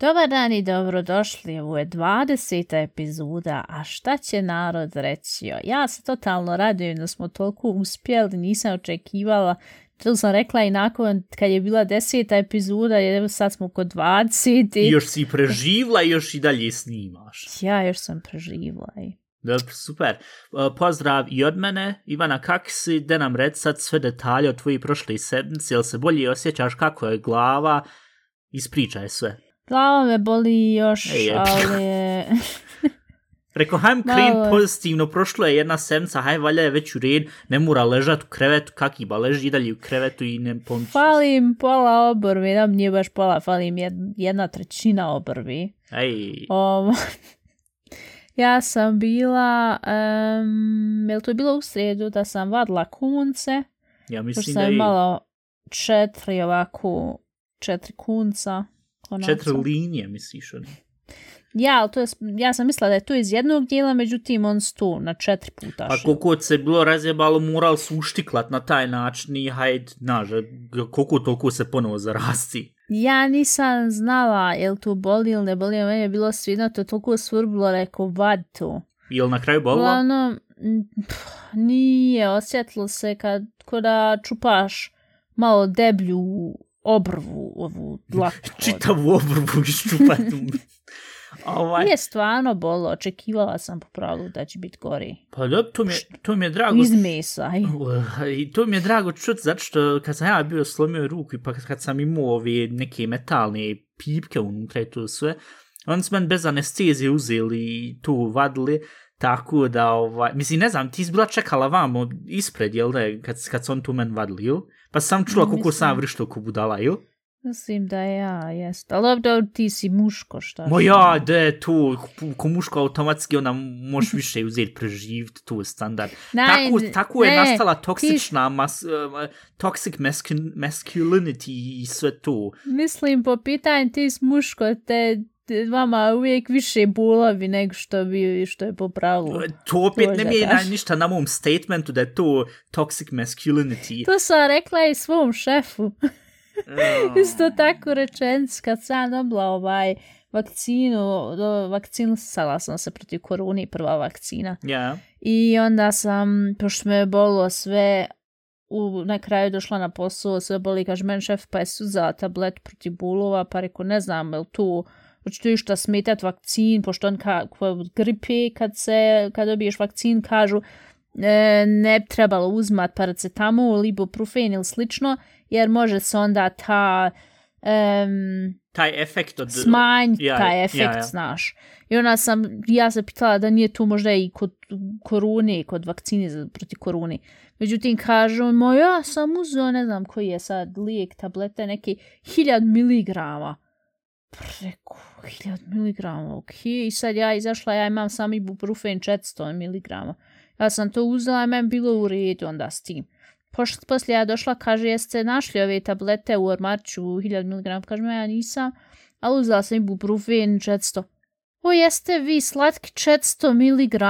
Dobar dan i dobrodošli, u 20. epizoda, a šta će narod reći? Ja se totalno radujem da smo toliko uspjeli, nisam očekivala, to sam rekla i nakon kad je bila 10. epizoda, jer sad smo kod 20. I još si preživla i još i dalje snimaš. Ja još sam preživla i... Dobro, super. Uh, Pozdrav i od mene. Ivana, kak si? Da nam red sad sve detalje o tvojoj prošloj sedmici, jel se bolje osjećaš kako je glava? Ispričaj sve. Glava me boli još, Ej, je. ali... Rekao, hajm Malo kren je. pozitivno, prošlo je jedna sedmica, haj valja je već u red, ne mora ležat u krevetu, kak i leži i dalje u krevetu i ne pomoći. Fali im pola obrvi, nam nije baš pola, fali im jed- jedna trećina obrvi. Ej, Ovo, ja sam bila, um, je li to bilo u sredu da sam vadla kunce, ja mislim da je imala četiri ovako, četiri kunca. konaca. četiri linije, misliš oni. Ja, ali to je, ja sam mislila da je to iz jednog dijela, međutim on su tu na četiri puta. Pa koliko se bilo razjebalo, moral su uštiklat na taj način i hajde, znaš, koliko toliko se ponovo zarasti. Ja nisam znala je li to boli ili ne boli, meni je bilo svidno, to je toliko svrbilo, rekao, vad to. Jel na kraju bolilo? Uglavnom, pff, nije, osjetilo se kad ko da čupaš malo deblju obrvu, ovu dlaku. Čitavu obrvu iščupati. ovaj, Nije stvarno bolo, očekivala sam po pravilu da će biti gori. pa dobro, to mi, je- to mi je drago. Iz mesa. aj. Uh, I to mi je drago čut, zato što kad sam ja bio slomio ruku i pa kad sam imao ove neke metalne pipke unutra i to sve, oni su meni bez anestezije uzeli i tu vadili, tako da, ovaj, mislim, ne znam, ti si bila čekala vamo ispred, jel da, kad, kad su on tu meni vadili, jel? Pa sam čula koliko sam vrišto ko budala, jel? Mislim da ja, jest. Ali dobro, ti si muško, šta? Mo ja, da je tu, ko muško automatski, ona možeš više uzeti preživiti, tu je standard. Naj, tako, tako je ne, nastala ti- toksična mas, uh, toxic mascu- masculinity i sve to. Mislim, po pitanju ti si muško, te, vama uvijek više bulovi nego što, bi, što je po pravilu. To opet To ne mijenja kažem. ništa na mom statementu da je to toxic masculinity. To sam rekla i svom šefu. Isto tako rečenic kad sam dobila ovaj vakcinu, do, vakcinisala sam se protiv koruni, prva vakcina. Ja, I onda sam, pošto me je bolilo sve, u, na kraju došla na posao, sve boli, kaže meni šef, pa je uzela tablet protiv bulova, pa rekao, ne znam, je li tu, hoće tu išta smetat vakcin, pošto on ka, kod gripe, kad se, kad dobiješ vakcin, kažu, e, ne bi trebalo uzmat paracetamol, ibuprofen ili slično, jer može se onda ta em, taj efekt od... smanjiti Ja, taj ja, efekt, ja. znaš. I ona sam, ja se pitala da nije tu možda i kod korune, kod vakcine za, protiv korune. Međutim, kažu, mo ja sam uzeo, ne znam koji je sad lijek, tablete, neki hiljad miligrama. Preko hiljad miligrama, ok. I sad ja izašla, ja imam sam ibuprofen 400 miligrama. Ja sam to uzela i meni bilo u redu onda s tim. Pošto poslije ja došla, kaže, jeste našli ove tablete u ormarču 1000 mg? Kaže, ja nisam, ali uzela sam ibuprofen 400. O, jeste vi slatki 400 mg?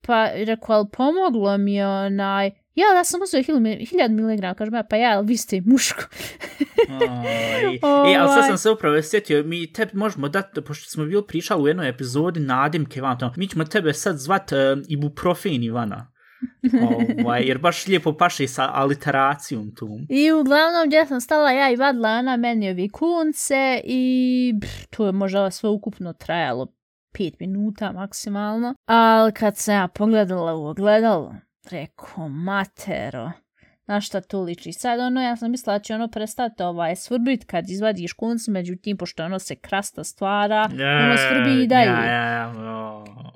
Pa rekao, ali pomoglo mi je onaj... Ja, da sam uzeo 1000 mg, kaže, pa ja, ali vi ste muško. Aj. E, ali sad Ovaj. sam se upravo sjetio, mi tebi možemo dati, pošto smo bili pričali u jednoj epizodi nadimke, van tamo, mi ćemo tebe sad zvat uh, ibuprofen Ivana. ovaj, jer baš lijepo paše sa aliteracijom tu. I uglavnom gdje sam stala ja i vadla ona meni ovi kunce i pff, to je možda sve ukupno trajalo 5 minuta maksimalno. Ali kad sam ja pogledala u ogledalo, reko matero, na šta to liči. Sad ono, ja sam mislila da će ono prestati ovaj, svrbit kad izvadiš kunc, međutim, pošto ono se krasta stvara, ono svrbi i dalje. Ja, ja, ja, o.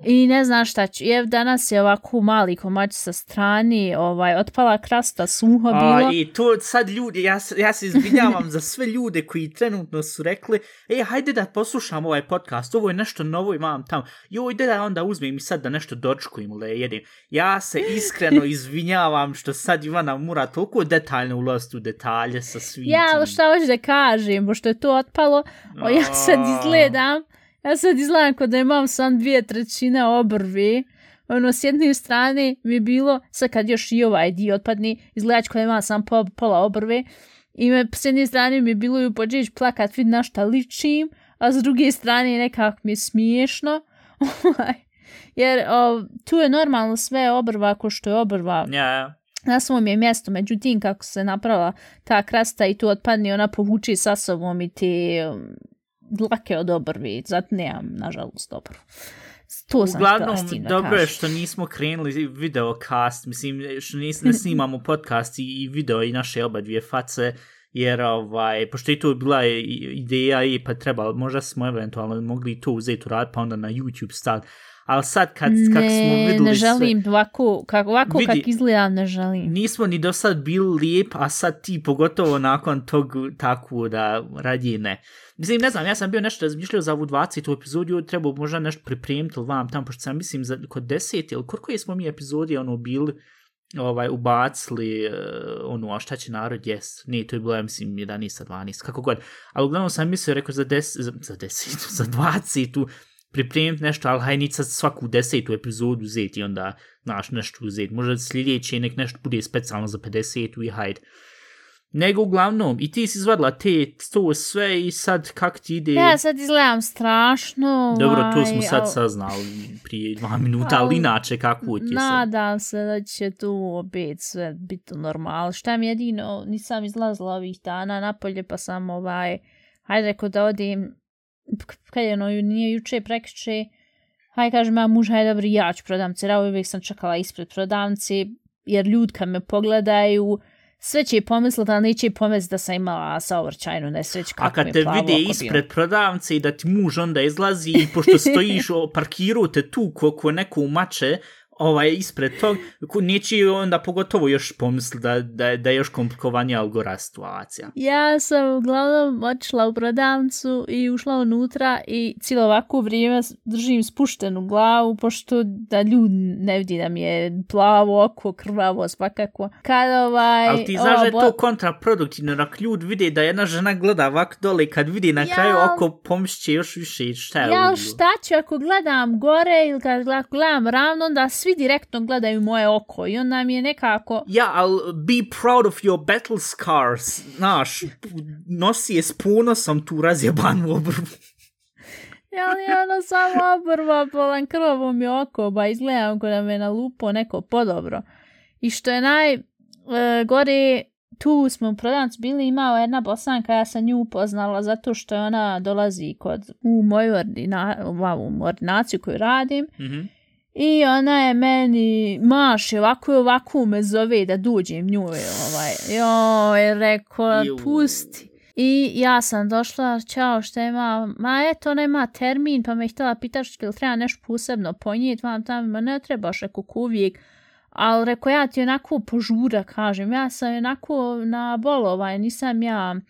I ne znam šta ću. Ev, danas je ovako mali komać sa strani, ovaj, otpala krasta, suho bilo. A, I to sad ljudi, ja, ja se izvinjavam za sve ljude koji trenutno su rekli, e, hajde da poslušam ovaj podcast, ovo je nešto novo imam tamo. Joj, ide da onda uzmem i sad da nešto dočkujem ili da jedem. Ja se iskreno izvinjavam što sad Ivana mora toliko detaljno ulaziti u detalje sa svim Ja, ali šta hoću da kažem, pošto je to otpalo, o, ja sad izgledam, Ja sad izgledam kod da imam sam dvije trećine obrvi. Ono, s jedne strane mi je bilo, sad kad još i ovaj dio otpadni, izgledat ću kod da imam sam po, pola obrve. I me, s jedne strane mi je bilo i počeš plakat, vid na šta ličim, a s druge strane nekako mi je smiješno. Ovaj, Jer o, tu je normalno sve obrva ko što je obrva Ja, ja. na svom je mjestu, međutim kako se napravila ta krasta i tu otpadne, ona povuče sa sobom i te um, dlake od obrvi, zato nemam, nažalost, obrvu. To sam Uglavnom, s tim da dobro je što nismo krenuli videokast, mislim, što nis, ne snimamo podcast i, i video i naše oba dvije face, jer, ovaj, pošto je to bila ideja i pa treba, možda smo eventualno mogli to uzeti u rad, pa onda na YouTube staviti. Ali sad, kad, kad smo Ne, videli ne sve- želim ovako, kako, ovako Vidi. kak izgleda, ne želim. nismo ni do sad bili lijep, a sad ti pogotovo nakon tog takvu da radije ne. Mislim, ne znam, ja sam bio nešto razmišljao za ovu 20. epizodu, trebao možda nešto pripremiti ili vam tam, pošto sam mislim za, kod 10. ili koliko smo mi epizodi ono bili ovaj, ubacili uh, ono, a šta će narod jest. Ne, to je bilo, ja mislim, 11. 12. kako god. Ali uglavnom sam mislio, rekao, za 10, za, za 10, za 20 pripremiti nešto, ali haj nic sad svaku desetu epizodu uzeti i onda, znaš, nešto uzeti. Možda sljedeće nek nešto bude specijalno za 50 i hajde. Nego uglavnom, i ti si izvadila te, to sve i sad kak ti ide... Ja sad izgledam strašno. Dobro, to ovaj, smo sad al- saznali prije dva minuta, ali Al- inače kako ti sad? Nadam se da će tu opet sve biti normal. Šta mi jedino, nisam izlazila ovih dana napolje, pa sam ovaj, hajde rekao da odim, k- kad je ono, nije juče, prekriče, hajde kažem, ja muž, hajde dobro, ja ću prodavnice, ja uvijek sam čekala ispred prodavnice, jer ljud kad me pogledaju, sve će pomisliti, ali neće pomisliti da sam imala saobraćajnu nesreću. A kad te vide ispred prodavnice i da ti muž onda izlazi i pošto stojiš, o, parkirao te tu ko, ko neko umače, ovaj, ispred tog, neće onda pogotovo još pomisli da, da, da je još komplikovanija algora situacija. Ja sam uglavnom otišla u prodavnicu i ušla unutra i cijelo ovako vrijeme držim spuštenu glavu, pošto da ljud ne vidi da mi je plavo oko, krvavo, svakako. Kad ovaj... Ali ti znaš da je to kontraproduktivno, rak ljud vide da jedna žena gleda ovak dole i kad vidi na Ja. kraju oko pomišće još više šta je Ja, bilo. šta ću ako gledam gore ili kad gledam ravno, onda svi direktno gledaju moje oko i onda mi je nekako... Ja, ali be proud of your battle scars, znaš, nosi je s ponosom tu razjebanu obrvu. Ja, ali ono samo obrva polan krvom je oko, ba izgledam ko da me nalupo neko podobro. I što je naj... E, gore, tu smo u prodavnicu bili, imao jedna bosanka, ja sam nju upoznala zato što je ona dolazi kod, u moju ordina, u ordinaciju koju radim. Mhm. I ona je meni maše, ovako i ovako me zove da dođem njoj, ovaj, joj, rekao, pusti. I ja sam došla, čao, šta ima, ma eto, nema termin, pa me je htjela pitati što li treba nešto posebno ponijeti, vam tamo, ma ne trebaš, rekao, ko uvijek. Ali rekao, ja ti onako požura, kažem, ja sam onako na bolovanju, nisam ja uh,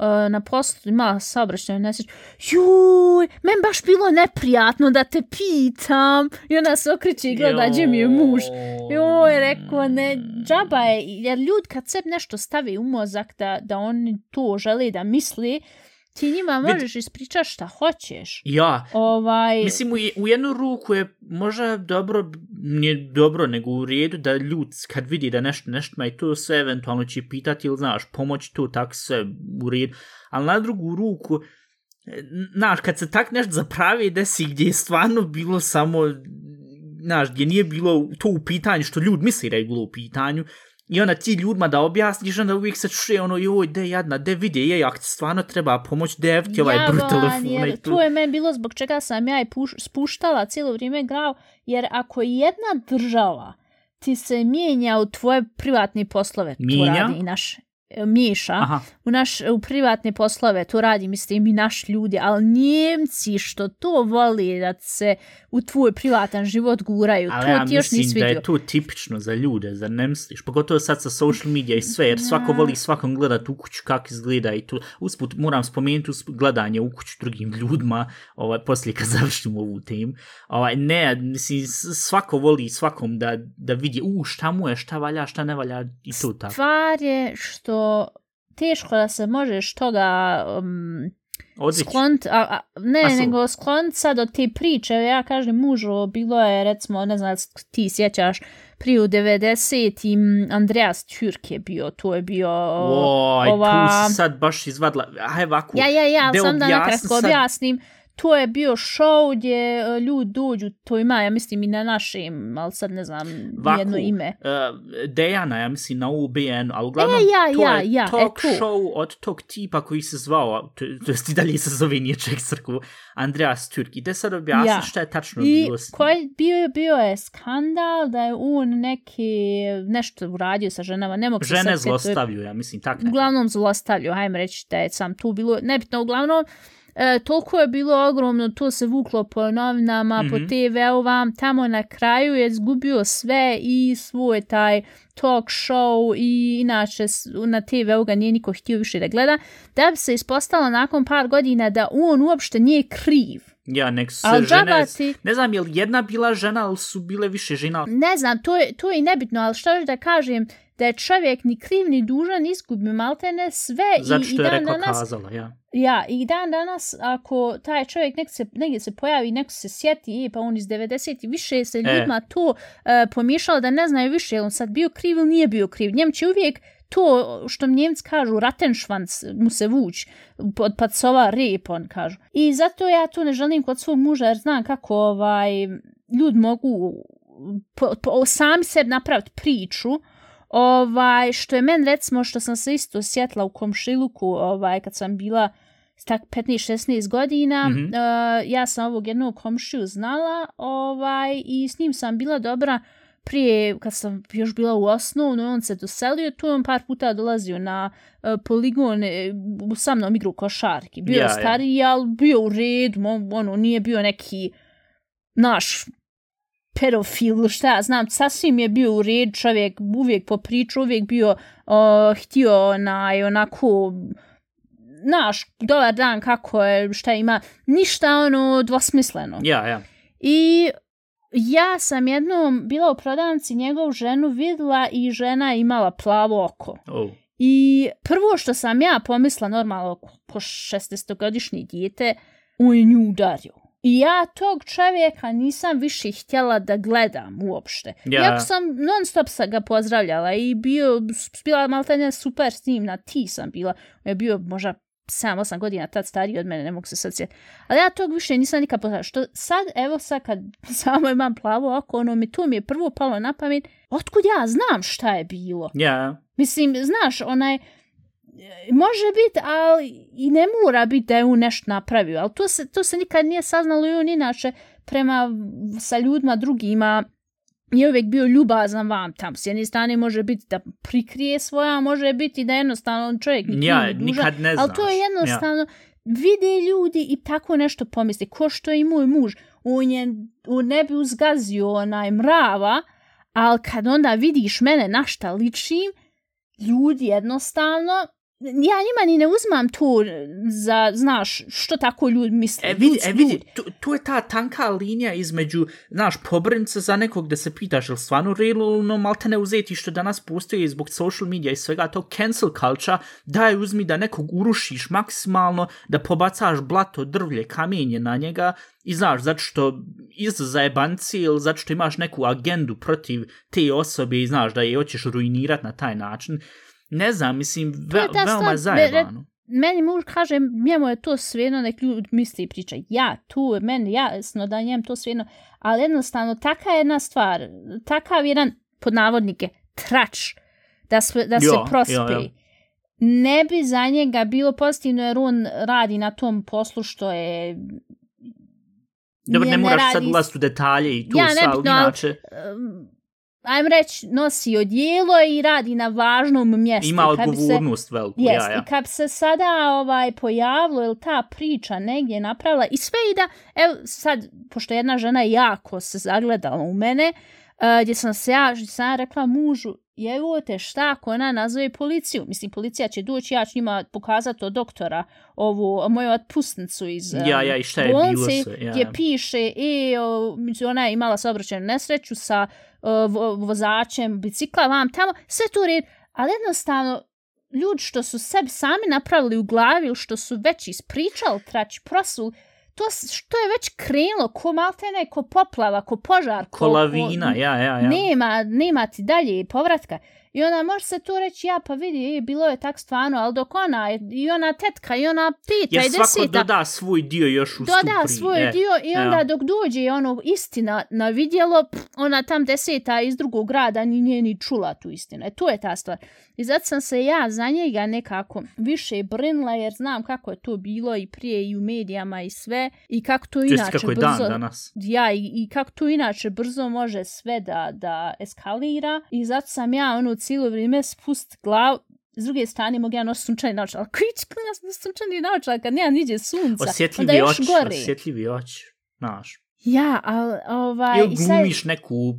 Eh, na poslu imala saobraćajnu nesreću. Juj, men baš bilo neprijatno da te pitam. I ona se okreće i gleda gdje mi je muž. Joj, rekao, ne, džaba je, jer ljud kad sebi nešto stavi u mozak da, da oni to žele da misli, ti njima Vid- možeš ispričat šta hoćeš. Ja, Ovaj, Mislim, u, je- u jednu ruku je možda dobro, nije dobro, nego u redu da ljud kad vidi da nešto, nešto ma i to sve eventualno će pitati ili znaš, pomoć to tako sve u redu. Ali na drugu ruku, znaš, kad se tak nešto zapravi desi gdje je stvarno bilo samo, znaš, gdje nije bilo to u pitanju što ljud misli da je bilo u pitanju, I onda ti ljudima da objasniš, onda uvijek se čuje ono, joj, de jadna, de vidi, jej, ako ti stvarno treba pomoć, de ti ovaj broj Javan, telefona i tu. to je meni bilo zbog čega sam ja i puš, spuštala cijelo vrijeme glavu, jer ako jedna država ti se mijenja u tvoje privatne poslove, to Mijenja? radi i naš e, miješa, Aha, u, naš, u privatne poslove, to radi, mislim, i naš ljudi, ali Njemci što to voli da se u tvoj privatan život guraju, Ali to ja ti još nisi mislim da vidio. je to tipično za ljude, zar ne misliš? Pogotovo sad sa social media i sve, jer svako voli svakom gledat u kuću kak izgleda i tu. Usput moram spomenuti usput gledanje u kuću drugim ljudima, ovaj, poslije kad završim ovu temu. Ovaj, ne, mislim, svako voli svakom da, da vidi, u, šta mu je, šta valja, šta ne valja i to tako. Stvar je što teško da se možeš toga um, Odvić. sklont, a, a, ne, A su- nego sklont sad od te priče, ja kažem mužu, bilo je recimo, ne znam, ti sjećaš, prije u 90 im Andreas Türk je bio, to je bio o, Oj, ova... tu si sad baš izvadila. Aj, ovako. Ja, ja, ja, sam da objasni nakratko sad- objasnim. To je bio show gdje e, ljudi dođu, to ima, ja mislim i na našem, ali sad ne znam, Vaku, jedno ime. Uh, Dejana, ja mislim, na UBN, ali uglavnom E, ja, to ja, je ja, e, talk to. show od tog tipa koji se zvao, to, to jest i dalje se zove nije ček crkvu, Andreas Türk. I te sad objasni Ja. šta je tačno I bilo s njim. koji bio, je- bio je skandal da je on neki nešto uradio sa ženama, ne mogu se Žene to je- zlostavljuju, ja mislim, tak ne. uglavnom zlostavljaju, hajmo reći da je sam tu bilo, nebitno, uglavnom, e, toliko je bilo ogromno, to se vuklo po novinama, Mhm. po TV-ova, tamo na kraju je izgubio sve i svoj taj talk show i inače na TV-u ga nije niko htio više da gleda, da bi se ispostavilo nakon par godina da on uopšte nije kriv. Ja, nek se žene... džaba ti- Ne znam, je li jedna bila žena, ali su bile više žena. Ne znam, to je, to je nebitno, ali što da kažem, da je čovjek ni kriv ni dužan izgubi maltene sve Zato i, što i je dan rekla danas kazala, ja. Ja, i dan danas, ako taj čovjek nek se, negdje se pojavi, neko se sjeti, e, pa on iz 90 i više se ljudima to e, pomiješalo da ne znaju više, je on sad bio kriv ili nije bio kriv. Njem će uvijek to što njemci kažu, ratenšvanc mu se vuć, od pacova rep, on kažu. I zato ja to ne želim kod svog muža, jer znam kako ovaj, ljudi mogu po, po, sami sebi napraviti priču, ovaj, što je men recimo što sam se isto sjetla u komšiluku ovaj, kad sam bila tak 15-16 godina, Mhm. uh, ja sam ovog jednog komšiju znala ovaj, i s njim sam bila dobra prije, kad sam još bila u osnovnoj, on se doselio, tu on par puta dolazio na uh, poligon, e, sa mnom igru košarki. Bio Ja, ja. stariji, ali bio u redu, ono, nije bio neki naš pedofil, šta ja znam, sasvim je bio u red čovjek, uvijek po priču, uvijek bio uh, htio onaj, onako, naš, dobar dan, kako je, šta ima, ništa ono dvosmisleno. Ja, ja. I ja sam jednom bila u prodavnici njegovu ženu vidjela i žena je imala plavo oko. Oh. I prvo što sam ja pomisla normalno ko 16-godišnji dijete, on je nju udario. I ja tog čovjeka nisam više htjela da gledam uopšte. Ja. Iako sam non stop sa ga pozdravljala i bio, bila maltene super s njim, na ti sam bila. On je bio možda 7-8 godina tad stariji od mene, ne mogu se sad sjetiti. Ali ja tog više nisam nikad pozdravljala. Što sad, evo sad kad samo imam plavo oko, ono mi to mi je prvo palo na pamet, otkud ja znam šta je bilo? Ja, Mislim, znaš, onaj, može biti, ali i ne mora biti da je on nešto napravio, ali to se, to se nikad nije saznalo i on inače prema sa ljudima drugima je uvijek bio ljubazan vam tam. S jedne strane može biti da prikrije svoja, može biti da jednostavno čovjek ni ja, nikad ne znaš. Ali to je jednostavno, vide ljudi i tako nešto pomisli. Ko što je i moj muž, on, je, on ne bi uzgazio onaj mrava, ali kad onda vidiš mene na šta ličim, ljudi jednostavno, ja njima ni ne uzmam to za, znaš, što tako ljudi misle. E vidi, e vidi, tu, tu je ta tanka linija između, znaš, pobrinit se za nekog da se pitaš, je li stvarno realno malte ne uzeti što danas postoji zbog social media i svega to cancel culture, daj uzmi da nekog urušiš maksimalno, da pobacaš blato, drvlje, kamenje na njega i znaš, zato što iz zajebanci ili zato što imaš neku agendu protiv te osobe i znaš da je hoćeš ruinirat na taj način, ne znam, mislim, ve, je ta veoma stvar, zajebano. meni muž kaže, njemu je to svejedno, nek ljudi misli i priča. Ja, tu meni jasno da njem to svejedno, ali jednostavno taka je jedna stvar, takav jedan, pod navodnike, trač, da, sve, da se Jo, prospe. jo, jo. Ne bi za njega bilo pozitivno jer on radi na tom poslu što je... Dobro, ne, moraš sad radi s- ulaziti u detalje i tu Ja, sva, ali ali- inače um, ajmo reći, nosi odijelo i radi na važnom mjestu. ima se- odgovornost veliku, Jest, ja, ja. i kad se sada ovaj pojavilo ili ta priča negdje napravila i sve i da, evo sad, pošto jedna žena jako se zagledala u mene, uh, gdje sam se ja, gdje sam ja rekla mužu, evo te šta ako ona nazove policiju. Mislim, policija će doći, ja ću njima pokazati od doktora ovu moju otpustnicu iz um, Ja, ja, i šta je bilo bolnice, sve, ja, gdje piše, e, o, ona je imala saobraćajnu nesreću sa o, vo, vozačem bicikla vam tamo, sve to red, ali jednostavno ljudi što su sebi sami napravili u glavi ili što su već ispričali trači prosul, to što je već krenulo, ko maltene, ko poplava, ko požar, ko, Ko lavina, ja, ja, ja. nema, nema ti dalje povratka. I onda može se tu reći, ja pa vidi, e, bilo je tak stvarno, ali dok ona, je- i ona tetka, i ona pita, Jer i svako deseta, doda svoj dio još u doda stupri. svoj e. dio i onda ja. dok dođe ono istina na vidjelo, pff, ona tam deseta iz drugog grada ni nije ni čula tu istinu. E, tu je ta stvar. I zato sam se ja za njega nekako više brinula jer znam kako je to bilo i prije i u medijama i sve i kako to inače kako je brzo... dan danas. Ja, i, i kako to inače brzo može sve da, da eskalira i zato sam ja ono cijelo vrijeme spust glavu s druge strane mogu ja nositi sunčani naočal. Koji će nositi sunčani naočal kad nema niđe sunca? onda Osjetljivi još oči, gore. osjetljivi oči. Znaš. Ja, ali ovaj... Ili i sad- glumiš neku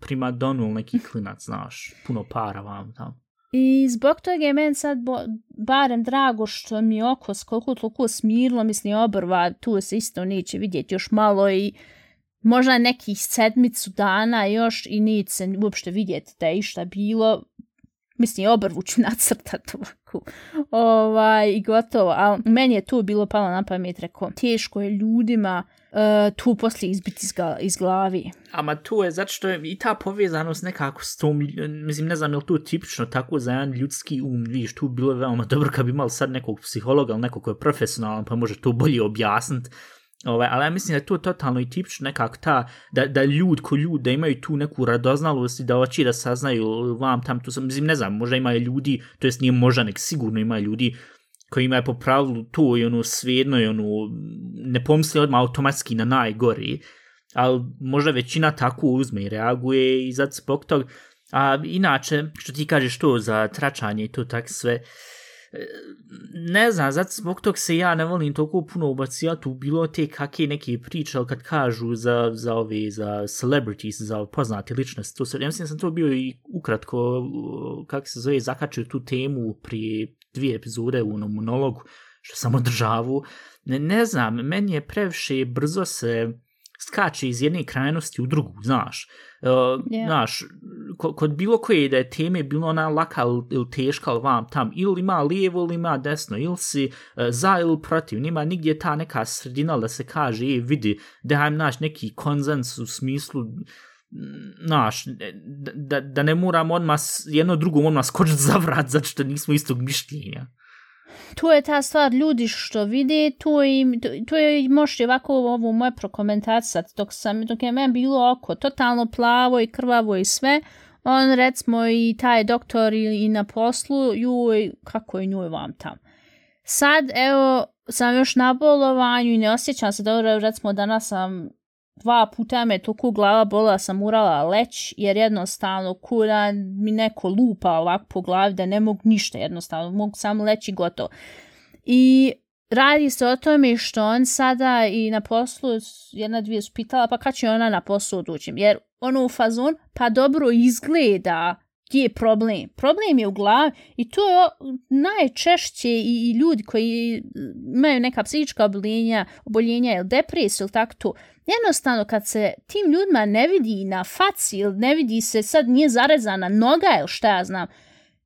primadonu ili neki klinac, znaš. Puno para vam tamo. I zbog toga je meni sad bo, barem drago što mi je oko koliko toliko smirilo, mislim obrva, tu se isto neće vidjeti još malo i možda nekih sedmicu dana još i neće se uopšte vidjeti da je išta bilo. Mislim, obrvu ću nacrtati ovako. Ovaj, I gotovo. A meni je tu bilo palo na pamet, rekao, teško je ljudima uh, E, tu poslije izbiti iz, ga- iz glavi. Ama to je zato što je i ta povezanost nekako s tom, mislim, ne znam je li to tipično tako za jedan ljudski um, vidiš, tu bilo bilo veoma dobro kad bi imali sad nekog psihologa ili nekog ko je profesionalan pa može to bolje objasniti. Ovaj, ali ja mislim da je to totalno i tipično nekako ta, da, da ljud ko ljud, da imaju tu neku radoznalost i da hoće da saznaju vam tam, tu sam, mislim, ne znam, možda imaju ljudi, to jest nije možda, nek sigurno ima ljudi koji imaju po pravilu to i ono svejedno i ono, ne pomisli odmah automatski na najgori, ali možda većina tako uzme i reaguje i zato zbog tog. A inače, što ti kažeš to za tračanje i to tak sve, uh, ne znam, zato zbog tog se ja ne volim toliko puno ubacijati u bilo te kakve neke priče, ali kad kažu za, za ove, za celebrities, za poznate ličnosti, to se, ja mislim sam to bio i ukratko, kako se zove, zakačio tu temu prije dvije epizode u onom monologu, što sam održavu. Ne, ne znam, meni je previše brzo se skače iz jedne krajnosti u drugu, znaš. Uh, Yeah. Znaš, kod, bilo koje da je teme bilo ona laka ili, teška ili vam tam, ili ima lijevo ili ima desno, ili si uh, za ili protiv, nima nigdje ta neka sredina da se kaže, e, vidi, da hajem naš neki konzens u smislu, znaš, da, da, ne moramo odmah jedno drugom odmah skočiti za vrat, zato što nismo istog mišljenja to je ta stvar ljudi što vide, to, je, to, to je možda ovako ovo moje prokomentacat, dok, sam, dok je meni bilo oko totalno plavo i krvavo i sve, on recimo i taj doktor i, i na poslu, juj, kako je njuj vam tam. Sad, evo, sam još na bolovanju i ne osjećam se dobro, recimo danas sam dva puta me toliko glava bola sam morala leć jer jednostavno kura mi neko lupa ovako po glavi da ne mogu ništa jednostavno, mogu samo leći gotovo. I radi se o tome što on sada i na poslu jedna dvije su pitala pa kad će ona na poslu doći jer ono u fazon pa dobro izgleda gdje je problem. Problem je u glavi i to je najčešće i, i ljudi koji imaju neka psihička oboljenja, oboljenja ili depresija ili tako to. Jednostavno kad se tim ljudima ne vidi na faci ili ne vidi se sad nije zarezana noga ili šta ja znam,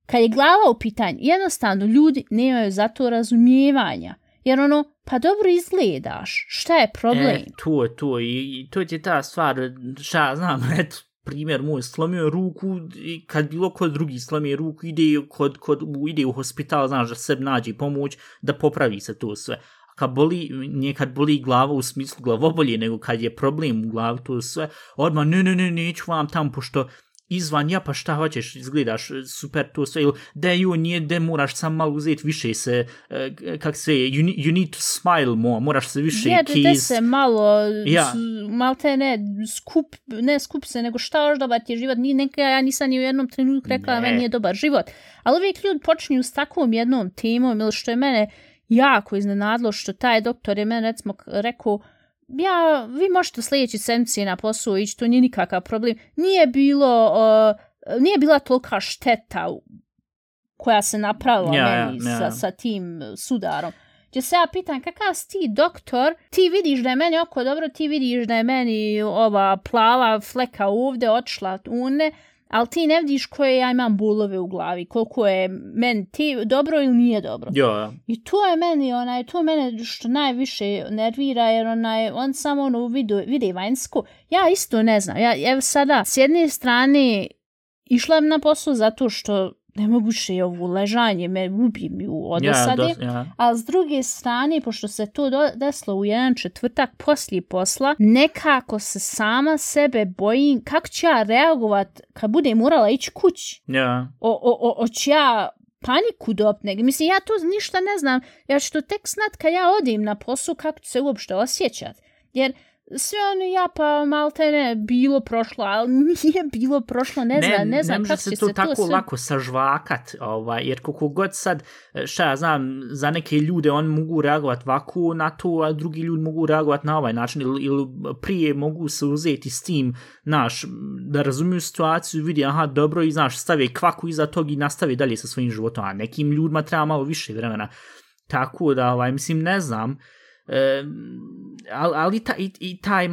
kad je glava u pitanju, jednostavno ljudi nemaju za to razumijevanja. Jer ono, pa dobro izgledaš, šta je problem? E, to je to i, i to je ta stvar, šta ja znam, eto, primjer moj, slomio je ruku i kad bilo kod drugi slomio ruku, ide kod, kod, ide u hospital, znaš, da sebi nađe pomoć, da popravi se to sve. Kad boli, nije kad boli glava u smislu glavobolje, nego kad je problem u glavi, to sve, odmah, ne, ne, ne, neću vam tam, pošto izvan, ja pa šta hoćeš, izgledaš super to sve, ili da ju nije, da moraš sam malo uzeti više se, eh, kak se, you, you need to smile more, moraš se više Je, da kiss. se malo, Ja. ja. malte ne, skup, ne skup se, nego šta još dobar ti je život, ni neka, ja nisam ni u jednom trenutku rekla da Ne. meni je dobar život. Ali uvijek ljudi počinju s takvom jednom temom, ili što je mene jako iznenadilo, što taj doktor je mene recimo rekao, ja, vi možete sljedeći sedmice na posao ići, to nije nikakav problem. Nije bilo, uh, nije bila tolika šteta koja se napravila Ja, meni ja, ja. Sa, sa tim sudarom. Gdje se ja pitan, kakav si ti doktor, ti vidiš da je meni oko dobro, ti vidiš da je meni ova plava fleka ovdje otišla une, ali ti ne vidiš koje ja imam bulove u glavi, koliko je meni ti dobro ili nije dobro. Jo, I to je meni, onaj, to je mene što najviše nervira, jer onaj, on samo ono vidi, vidi vanjsku. Ja isto ne znam, ja evo sada, s jedne strane, išla na posao zato što ne mogu še ovu ležanje, me ubi mi u odosade. Dos, ja. A s druge strane, pošto se to desilo u jedan četvrtak poslije posla, nekako se sama sebe bojim kako ću ja reagovat kad budem morala ići kući. Ja. O, o, o, oću ja paniku dopne. Mislim, ja to ništa ne znam. Ja ću to tek znat kad ja odim na poslu kako ću se uopšte osjećat. Jer sve ono ja pa malte ne bilo prošlo, ali nije bilo prošlo, ne, znam, ne znam ne kako se će to se tako to sve... lako sažvakat, ovaj, jer koliko god sad, šta ja znam, za neke ljude on mogu reagovat ovako na to, a drugi ljudi mogu reagovat na ovaj način, ili, ili prije mogu se uzeti s tim, naš, da razumiju situaciju, vidi, aha, dobro, i znaš, stave kvaku iza tog i nastave dalje sa svojim životom, a nekim ljudima treba malo više vremena. Tako da, ovaj, mislim, ne znam, E, ali, ali ta, i, i taj,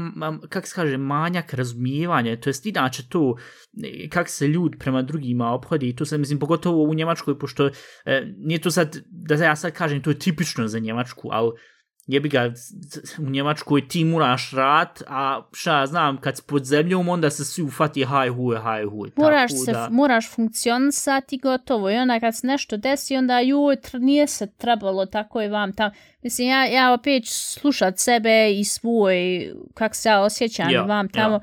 kak se kaže, manjak razumijevanja, to jest inače to, e, kako se ljud prema drugima obhodi, to se, mislim, pogotovo u Njemačkoj, pošto e, nije to sad, da ja sad kažem, to je tipično za Njemačku, ali jebi ga, u Njemačkoj ti moraš rat, a šta ja znam, kad si pod zemljom, onda se svi ufati haj huj, haj huj. Moraš, se, da, moraš funkcionisati gotovo i onda kad se nešto desi, onda joj, nije se trebalo tako i vam tam. Mislim, ja, ja opet slušat sebe i svoj, kak se ja osjećam Ja, vam tamo. ja.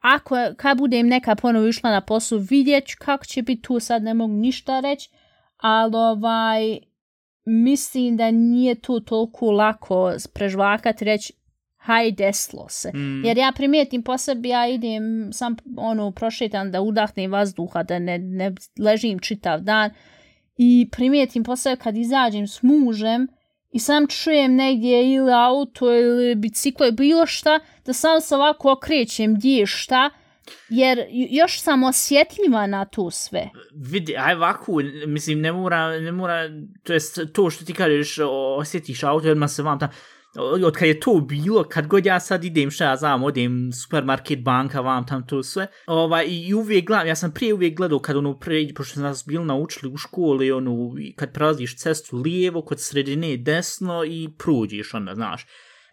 Ako, kad budem neka ponovo išla na poslu, vidjet ću kako će biti tu, sad ne mogu ništa reći, ali ovaj, mislim da nije tu toliko lako prežvakati reći haj deslo se. Mm. Jer ja primijetim po sebi, ja idem sam ono prošetam da udahnem vazduha, da ne, ne ležim čitav dan i primijetim po sebi kad izađem s mužem i sam čujem negdje ili auto ili biciklo ili bilo šta, da sam se ovako okrećem gdje je šta, jer još sam osjetljiva na to sve. vidi, aj ovako, mislim, ne mora, ne mora, to jest to što ti kažeš, o- osjetiš auto, odmah se vam tam, od kad je to bilo, kad god ja sad idem, šta ja znam, odem supermarket, banka, vam tam to sve, ovaj, i uvijek gledam, ja sam prije uvijek gledao kad ono pre, pošto nas bili naučili u školi, ono, kad prelaziš cestu lijevo, kod sredine desno i prođeš, onda, znaš.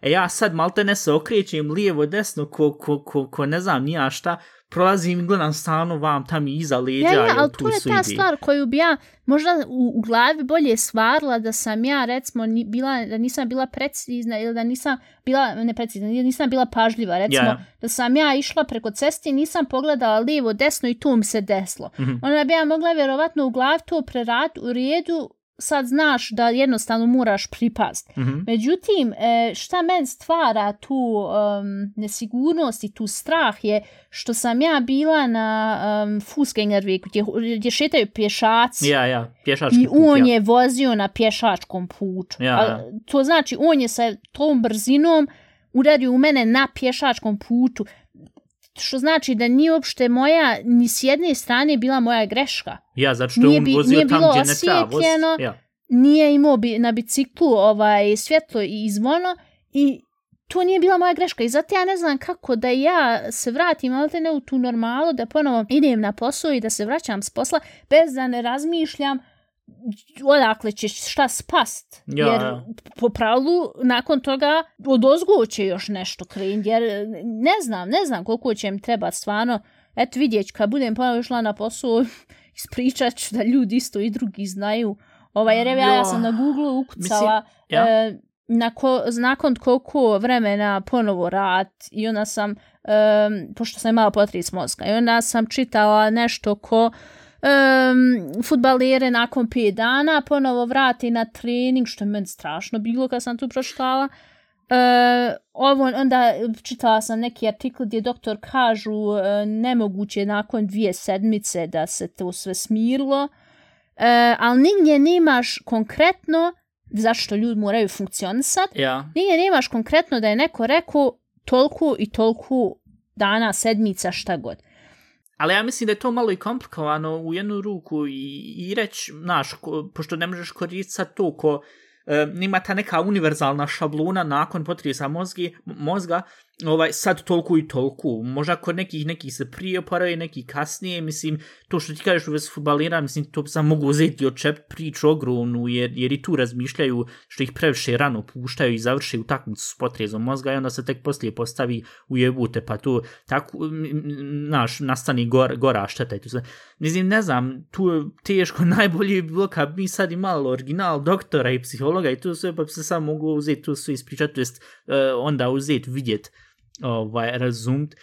E ja sad malte ne se okrećem lijevo, desno, ko, ko, ko, ko ne znam nija šta, prolazim i gledam stalno vam tam iza leđa. Ja, ja, ali tu to je ta ide. stvar koju bi ja možda u, u glavi bolje stvarila da sam ja recimo ni, bila, da nisam bila precizna ili da nisam bila neprecizna, ili nisam bila pažljiva recimo Ja. da sam ja išla preko ceste i nisam pogledala lijevo, desno i tu mi se deslo. Mhm. Onda bi ja mogla vjerovatno u glavi to prerat u redu sad znaš da jednostavno moraš pripast. Mhm. Međutim, e, šta men stvara tu um, nesigurnost i tu strah je što sam ja bila na um, Fußgängerwegu gdje, gdje šetaju pješaci Ja, ja, pješački i put, on ja. je vozio na pješačkom putu. Ja, A, ja. to znači on je sa tom brzinom udario u mene na pješačkom putu. Što znači da nije uopšte moja, ni s jedne strane bila moja greška. Ja, zato što Nije on vozio nije gdje ne treba. Ja. nije imao bi na biciklu ovaj svjetlo i zvono i to nije bila moja greška i zato ja ne znam kako da ja se vratim ali ne u tu normalu da ponovo idem na posao i da se vraćam s posla bez da ne razmišljam odakle će šta spast. Ja, jer ja. po pravilu nakon toga od ozgo će još nešto krenuti jer ne znam, ne znam koliko će im trebati stvarno. Eto vidjet ću kad budem ponovo išla na posao ispričat ću da ljudi isto i drugi znaju. Ovaj, jer ja, ja sam na Google ukucala Mislim, ja. e, nako, nakon koliko vremena ponovo rad i onda sam, um, pošto sam imala potris mozga, i onda sam čitala nešto ko um, futbalere nakon 5 dana ponovo vrati na trening, što je meni strašno bilo kad sam tu pročitala. Uh, ovo, onda čitala sam neki artikl gdje doktor kažu uh, nemoguće nakon dvije sedmice da se to sve smirilo, uh, ali nigdje nemaš konkretno zašto ljudi moraju funkcionisati, Ja. nigdje nemaš konkretno da je neko rekao toliko i toliko dana, sedmica, šta god. Ali ja mislim da je to malo i komplikovano u jednu ruku i, i reći, znaš, ko, pošto ne možeš koristiti sad to ko e, nima ta neka univerzalna šablona nakon potresa mozgi, mozga, ovaj, sad toliko i toliko. Možda kod nekih, nekih se prije oporavaju, neki kasnije, mislim, to što ti kažeš u vezi futbalira, mislim, to sam mogu uzeti od čep priču ogromnu, jer, jer i tu razmišljaju što ih previše rano puštaju i završe u s potrezom mozga i onda se tek poslije postavi u jebute, pa tu tako, znaš, nastani gor, gora šteta i tu sve. Mislim, ne znam, tu je teško, najbolje bi bilo kad mi sad imali original doktora i psihologa i tu sve, pa se samo mogu uzeti tu sve ispričati, to jest onda uzeti, vidjeti ovaj, razumt.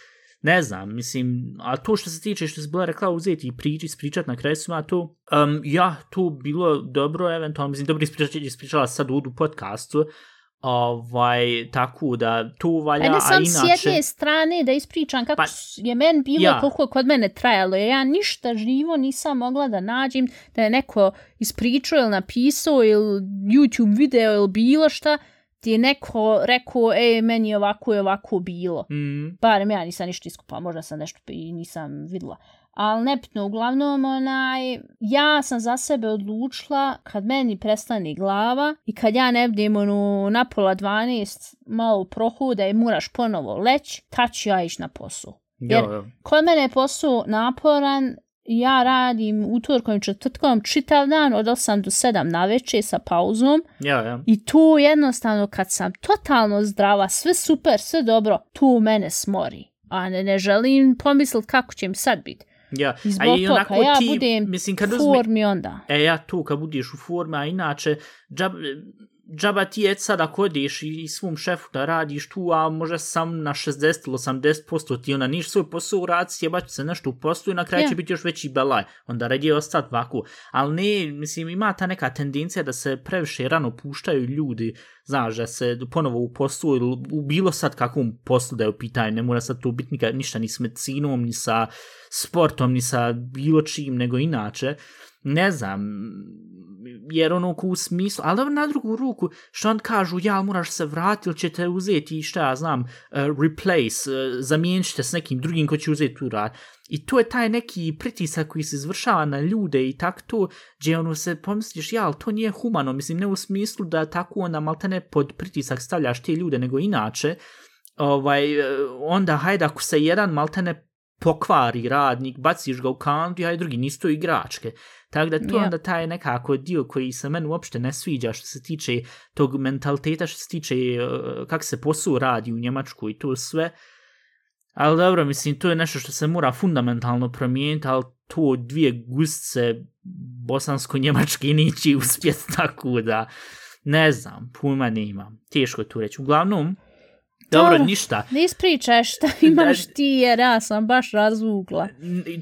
Ne znam, mislim, a to što se tiče što se bila rekla uzeti i priči, ispričat na kraju svima to, um, ja, to bilo dobro, eventualno, mislim, dobro ispričat, ispričala sad u podcastu, ovaj, tako da to valja, Ajde sam a inače... s jedne strane da ispričam kako Pa, je men bilo, ja. koliko je kod mene trajalo, ja ništa živo nisam mogla da nađem da je neko ispričao ili napisao ili YouTube video ili bilo šta, ti je neko rekao, e, meni je ovako i ovako bilo. Mm, Barem ja nisam ništa iskupala, možda sam nešto i nisam videla. Ali nepitno, uglavnom, onaj, ja sam za sebe odlučila kad meni prestane glava i kad ja ne budem ono, na pola 12 malo prohuda i moraš ponovo leć, tad ću ja ići na posao. Jer jo, jo. kod mene je posao naporan, ja radim utorkom i četvrtkom čitav dan od 8 do 7 na večer sa pauzom Ja, ja. i tu jednostavno kad sam totalno zdrava, sve super, sve dobro, tu mene smori. A ne, ne želim pomislit kako će mi sad biti. Ja, I a zbog i toga onako ja ti, budem mislim, kad u uzme, formi onda. E, ja tu, kad budiš u formi, a inače, džab, džaba ti je sad ako i, i svom šefu da radiš tu, a može sam na 60 ili 80% ti onda niš svoj posao urad, sjebać se nešto u poslu i na kraju Ja. će biti još veći belaj. Onda radi je ostati ovako. Ali ne, mislim, ima ta neka tendencija da se previše rano puštaju ljudi, znaš, da se ponovo u poslu ili u bilo sad kakvom poslu da je u pitanju, ne mora sad to biti nikad, ništa ni s medicinom, ni sa sportom, ni sa bilo čim, nego inače ne znam, jer ono ko u smislu, ali na drugu ruku, što on kažu, ja moraš se vratiti ili ćete uzeti i šta ja znam, uh, replace, uh, zamijenit ćete s nekim drugim ko će uzeti tu rad. I to je taj neki pritisak koji se izvršava na ljude i tak to, gdje ono se pomisliš, ja, ali to nije humano, mislim, ne u smislu da tako onda maltene pod pritisak stavljaš te ljude, nego inače, ovaj, e, onda hajde ako se jedan maltene pokvari radnik, baciš ga u kantu, a i drugi nisu to igračke. Tako da to Ja. onda taj nekako dio koji se meni uopšte ne sviđa što se tiče tog mentaliteta, što se tiče uh, kako se posao radi u Njemačku i to sve. Ali dobro, mislim, to je nešto što se mora fundamentalno promijeniti, ali to dvije gusce bosansko-njemačke neće uspjeti tako da, ne znam, pojma ne imam. Teško je tu reći. Uglavnom, dobro, Dobro. ništa. Ne ispričaj šta imaš ti jer ja sam baš razvukla.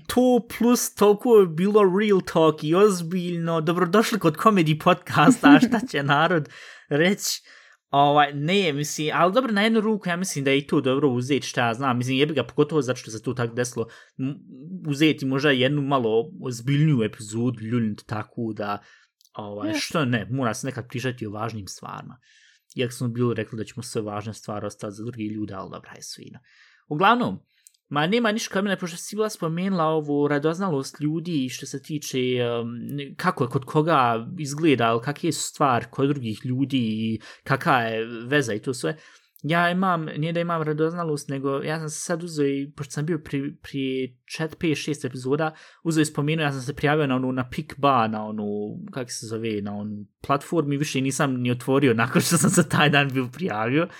To plus toliko je bilo real talk i ozbiljno. Dobrodošli kod komedi podcasta, a šta će narod reći? Ovaj, ne, mislim, ali dobro, na jednu ruku ja mislim da je i to dobro uzeti šta ja znam. Mislim, jebi ga pogotovo zato što se tu tako desilo uzeti možda jednu malo ozbiljniju epizodu, ljuljnut tako da, ovaj, što ne, mora se nekad pričati o važnim stvarima. Iako smo bili rekli da ćemo sve važne stvari ostati za drugi ljude, ali dobra je svina. Uglavnom, Ma nema ništa kod pošto si bila spomenula ovu radoznalost ljudi što se tiče um, kako je kod koga izgleda, ali kakve su stvari kod drugih ljudi i kakva je veza i to sve. Ja imam, nije da imam radoznalost, nego ja sam se sad uzeo i, pošto sam bio pri, pri 4, 5, 6 epizoda, uzeo i spomenuo, ja sam se prijavio na onu, na Pikba, na onu, kako se zove, na onu platformi, više nisam ni otvorio nakon što sam se taj dan bio prijavio. Uh,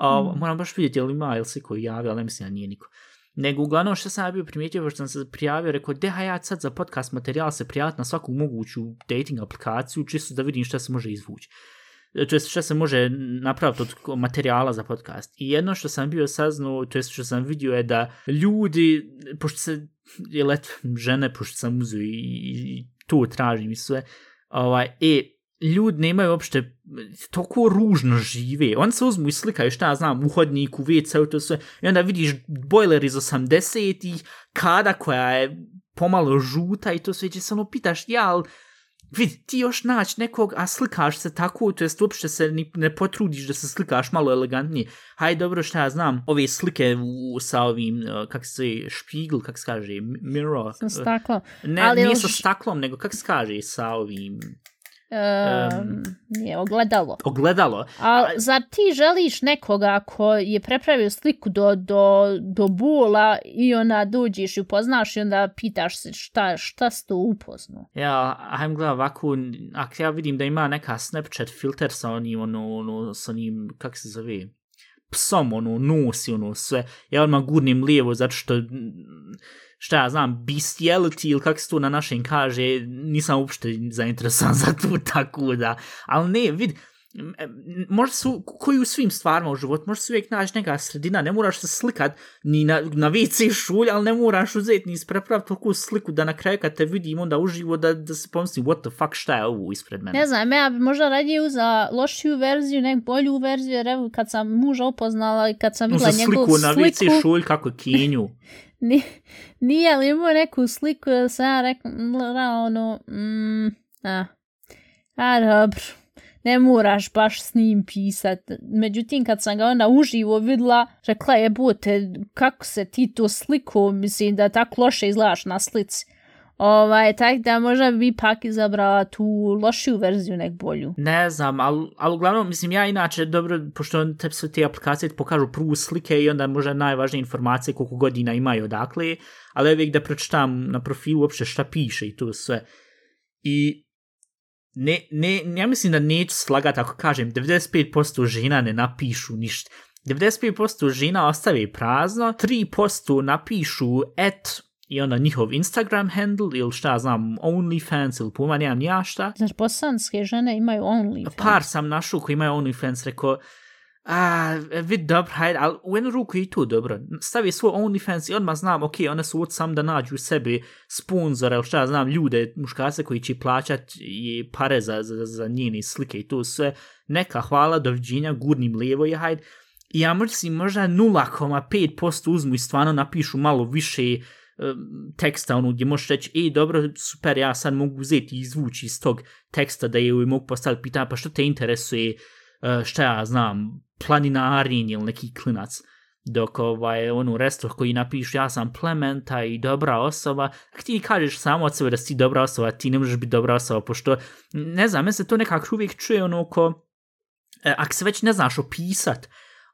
Mm. Moram baš vidjeti, jel ima, jel se koji javio, ali mislim da nije niko. Nego uglavnom što sam ja bio primijetio, pošto sam se prijavio, rekao, deha ja sad za podcast materijal se prijaviti na svaku moguću dating aplikaciju, čisto da vidim šta se može izvući. E, to jest šta se može napraviti od materijala za podcast. I jedno što sam bio saznao, to jest što sam vidio je da ljudi, pošto se, je let žene, pošto sam uzeo i, i, i to tražim i sve, ovaj, e, ljudi nemaju uopšte toliko ružno žive. On se uzmu i slikaju, šta ja znam, u hodniku, WC, to sve. I onda vidiš bojler iz 80-ih, kada koja je pomalo žuta i to sve, će se ono pitaš, ja, ali vidi, ti još naći nekog, a slikaš se tako, to jest uopšte se ni, ne potrudiš da se slikaš malo elegantnije. Haj, dobro, šta ja znam, ove slike u, sa ovim, uh, kak se špigl, kak se kaže, mirror. Sam stakla. Ne, Ali nije još- sa staklom, nego kak se kaže, sa ovim Um, nije ogledalo. Ogledalo. A zar ti želiš nekoga ko je prepravio sliku do, do, do bula i onda dođeš i upoznaš i onda pitaš se šta, šta si to upoznao? Ja, ajmo gledati ovako, ako ja vidim da ima neka Snapchat filter sa onim, ono, ono, sa onim, kak se zove, psom, ono, nosi, ono, sve, ja odmah gurnim lijevo, zato što, šta ja znam, bestiality ili kako se to na našem kaže, nisam uopšte zainteresovan za to tako da, ali ne, vidi, možda su, koji u svim stvarima u životu, možda se uvijek naći neka sredina, ne moraš se slikat ni na, na WC šulj, ali ne moraš uzeti ni isprepraviti toku sliku da na kraju kad te vidim onda uživo da, da se pomisli what the fuck šta je ovo ispred mene. Ne znam, ja bi možda radije uzela lošiju verziju, nek bolju verziju, jer evo kad sam muža upoznala i kad sam videla njegovu sliku. sliku na WC šulj kako kinju. Ni, nije li imao neku sliku da sam ja rekla, ono, mm, a, a dobro, ne moraš baš s njim pisat. Međutim, kad sam ga onda uživo vidla, rekla je, bote, kako se ti to sliku, mislim da tako loše izgledaš na slici. Ovaj, tak da možda bi pak izabrala tu lošiju verziju nek bolju. Ne znam, ali al uglavnom, mislim, ja inače, dobro, pošto te sve te aplikacije pokažu prvu slike i onda možda najvažnije informacije koliko godina imaju odakle, ali uvijek da pročitam na profilu uopšte šta piše i to sve. I ne, ne, ja mislim da neću slagati ako kažem 95% žena ne napišu ništa. 95% žena ostave prazno, 3% napišu et i onda njihov Instagram handle ili šta znam, OnlyFans ili puma, nemam ja šta. Znači, bosanske žene imaju OnlyFans? Par sam našao koji imaju OnlyFans, rekao, a, vid dobro, hajde, ali u jednu ruku i tu dobro. Stavi svoj OnlyFans i odmah znam, ok, one su od sam da nađu sebi sponzore, ili šta znam, ljude, muškarce koji će plaćat i pare za, za, za njeni slike i to sve. Neka hvala, doviđenja, gurnim lijevo i hajde. I ja možda možda 0,5% uzmu i stvarno napišu malo više teksta, ono, gdje možeš reći, ej, dobro, super, ja sad mogu uzeti i izvući iz tog teksta da je mogu postaviti pitanje, pa što te interesuje, e, šta ja znam, planinarin ili neki klinac, dok ovaj, onu restor koji napišu, ja sam plementa i dobra osoba, ako ti kažeš samo od sebe da si dobra osoba, ti ne možeš biti dobra osoba, pošto, ne znam, meni se to nekako uvijek čuje ono ko, e, ako se već ne znaš opisat,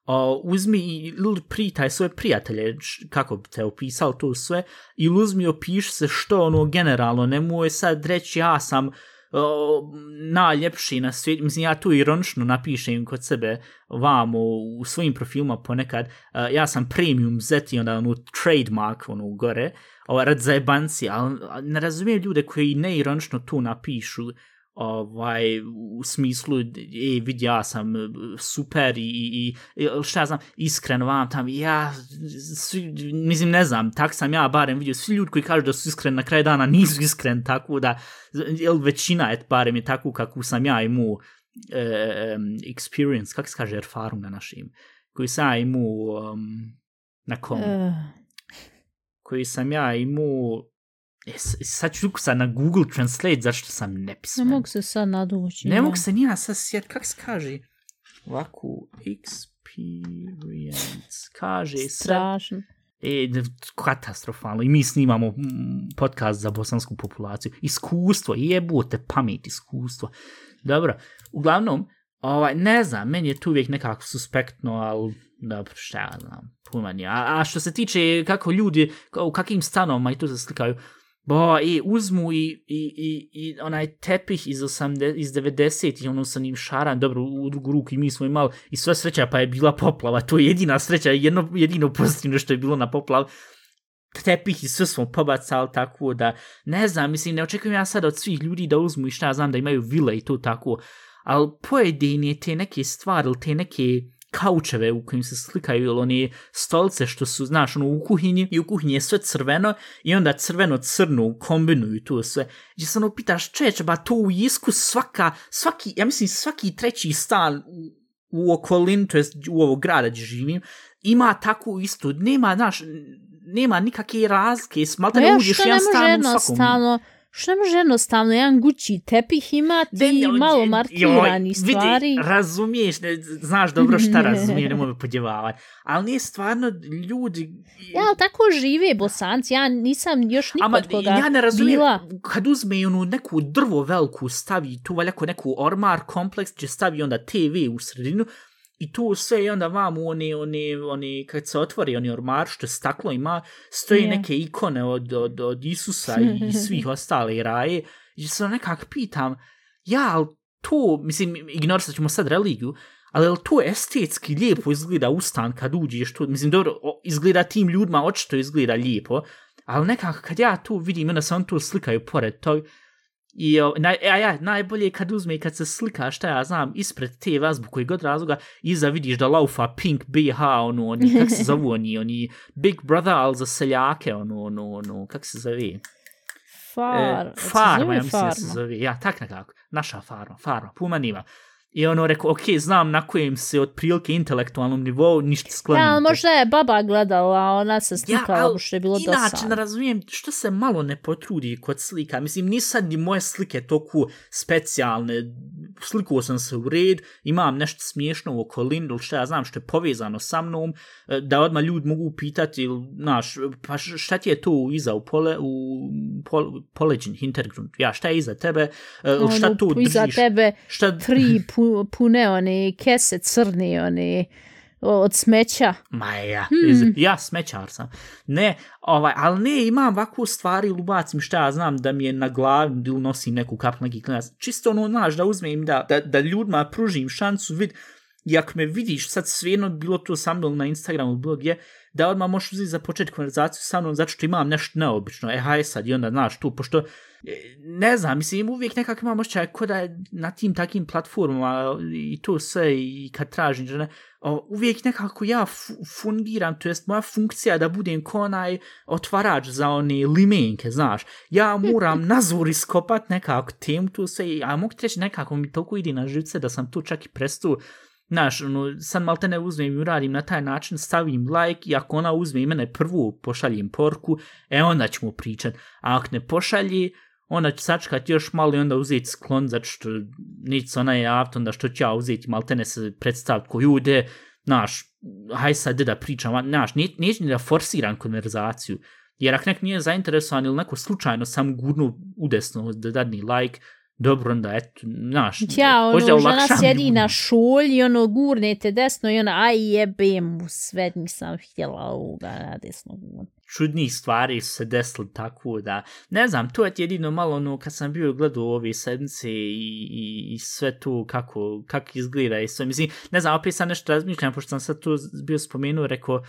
o, uzmi i pritaj svoje prijatelje, kako bi te opisao to sve, i uzmi opiš se što ono generalno, nemoj sad reći ja sam o, najljepši na svijetu, mislim ja tu ironično napišem kod sebe vamo u svojim profilima ponekad, ja sam premium zeti onda ono trademark ono gore, ovo rad zajebanci, ali ne razumijem ljude koji neironično tu napišu, ovaj u smislu e vidi ja sam e, super i, i, i šta ja znam iskreno vam tam ja svi, mislim ne znam tak sam ja barem vidio svi ljudi koji kažu da su iskreni na kraj dana nisu iskreni tako da jel većina je barem je tako kako sam ja imao um, experience kako se kaže erfarum na našim koji sam ja imao um, na kom uh. koji sam ja imao E, sad ću sad na Google Translate, zašto sam nepismen. Ne mogu se sad nadući. Ne mogu se nija sad sjet, kak se kaže? Ovako, experience, kaže Strašno. E, katastrofalno. I mi snimamo podcast za bosansku populaciju. Iskustvo, jebote, pamet, iskustvo. Dobro, uglavnom, ovaj, ne znam, meni je tu uvijek nekako suspektno, ali dobro, šta ja znam, pumanje. A, a što se tiče kako ljudi, u kakvim stanovima i tu se slikaju, Bo, i e, uzmu i, i, i, i onaj tepih iz, 80, iz 90 i ono sa njim šaran, dobro, u drugu ruku i mi smo imali i sva sreća pa je bila poplava, to je jedina sreća, jedno, jedino pozitivno što je bilo na poplav, tepih i sve smo pobacali tako da, ne znam, mislim, ne očekujem ja sad od svih ljudi da uzmu i šta znam da imaju vile i to tako, ali pojedine te neke stvari ili te neke kaučeve u kojim se slikaju ili one stolice što su, znaš, ono, u kuhinji i u kuhinji je sve crveno i onda crveno-crno kombinuju to sve. Gdje se ono pitaš, čeče, ba to u Jisku svaka, svaki, ja mislim svaki treći stan u, u okolini, to jest u ovog grada gdje živim, ima takvu istu, nema, znaš, nema nikakve razlike, smalta ne uđeš jedan stan u svakom. Jednostavno, Što ne može jednostavno, jedan gući tepih ima ti Ne, ne, malo joj, markirani stvari. Vidi, razumiješ, ne, znaš dobro šta razumije, nemoj me podjevavati. Ali nije stvarno ljudi... Ja, ali tako žive bosanci, ja nisam još nikad Ama, koga ja ne razumijem, bila. kad uzme onu neku drvo veliku, stavi tu valjako neku ormar kompleks, gdje stavi onda TV u sredinu, i tu sve i onda vam oni, oni, oni, kad se otvori oni ormar, što staklo ima, stoje Je. neke ikone od, od, od Isusa i svih ostale raje, i se nekak pitam, ja, ali to, mislim, ignorisat ćemo sad religiju, ali jel to estetski lijepo izgleda ustan kad uđeš tu, mislim, dobro, izgleda tim ljudima, očito izgleda lijepo, ali nekako kad ja tu vidim, onda se on tu slikaju pored tog, I o, naj, a ja, najbolje je kad uzme i kad se slika, šta ja znam, ispred te vazbu koji god razloga, iza vidiš da laufa Pink BH, ono, oni, kak se zovu oni, oni Big Brother, ali za seljake, ono, ono, ono, kak se zove? Far, E, farma, ja mislim da se farma. zove, ja, tak nekako, naša farma, farma, puma nima. I ono rekao, ok, znam na kojem se od prilike intelektualnom nivou ništa sklanite. Ja, ali možda je baba gledala, a ona se slikala, al ja, što je bilo Inače, ne dosadno. razumijem što se malo ne potrudi kod slika. Mislim, ni sad ni moje slike toku specijalne. Slikuo sam se u red, imam nešto smiješno u okolini, ili što ja znam što je povezano sa mnom, e, da odmah ljudi mogu pitati, ili, znaš, pa šta ti je tu iza u, pole, u pol, poleđin, hintergrund, ja, šta je iza tebe, e, ili šta Ono, tu tu iza držiš, tebe šta, tri pu, pune one kese crne, one o- od smeća. Ma ja, Hmm. ja smećar sam. Ne, ovaj, ali ne, imam ovakvu stvari ili ubacim šta ja znam da mi je na glavi nosim neku kapu neki klinac. Čisto ono, znaš, da uzmem da, da, da ljudima pružim šansu vid, i ako me vidiš sad svejedno bilo to sa mnom na Instagramu bilo gdje, da odmah možeš uzeti za počet konverzaciju sa mnom zato što imam nešto neobično. E, haj sad, i onda, znaš, tu, pošto, e, ne znam, mislim, uvijek nekako imam ošćaj ko da na tim takim platformama i to sve, i kad tražim žene, uvijek nekako ja fu- fungiram, to jest moja funkcija da budem ko onaj otvarač za one limenke, znaš. Ja moram nazor iskopat nekako temu tu sve, a mogu ti reći nekako mi toliko ide na živce da sam tu čak i prestao Znaš, ono, sad malte ne uzmem i uradim na taj način, stavim like i ako ona uzme i mene prvu pošaljem porku, e onda ćemo pričat. A ako ne pošalji, onda ću sačekati još malo i onda uzeti sklon, zato što niti se ona javiti, onda što ću ja uzeti, malte ne se predstaviti ko ljude, znaš, haj sad da pričam, znaš, ne, neću ni da forsiram konverzaciju, jer ako nek nije zainteresovan ili neko slučajno sam gurnu udesno da dadni like, dobro, onda, eto, znaš, Ja, ono, možda žena sjedi na šolji, ono, gurnete desno i ona, aj jebe mu, sve nisam htjela ovoga na desno gurnuti. čudnih stvari su se desili tako da, ne znam, to je jedino malo ono kad sam bio gledao ove sedmice i, i, i sve tu kako, kako izgleda i sve, mislim, ne znam, opet sam nešto razmišljam, pošto sam sad tu bio spomenuo, rekao,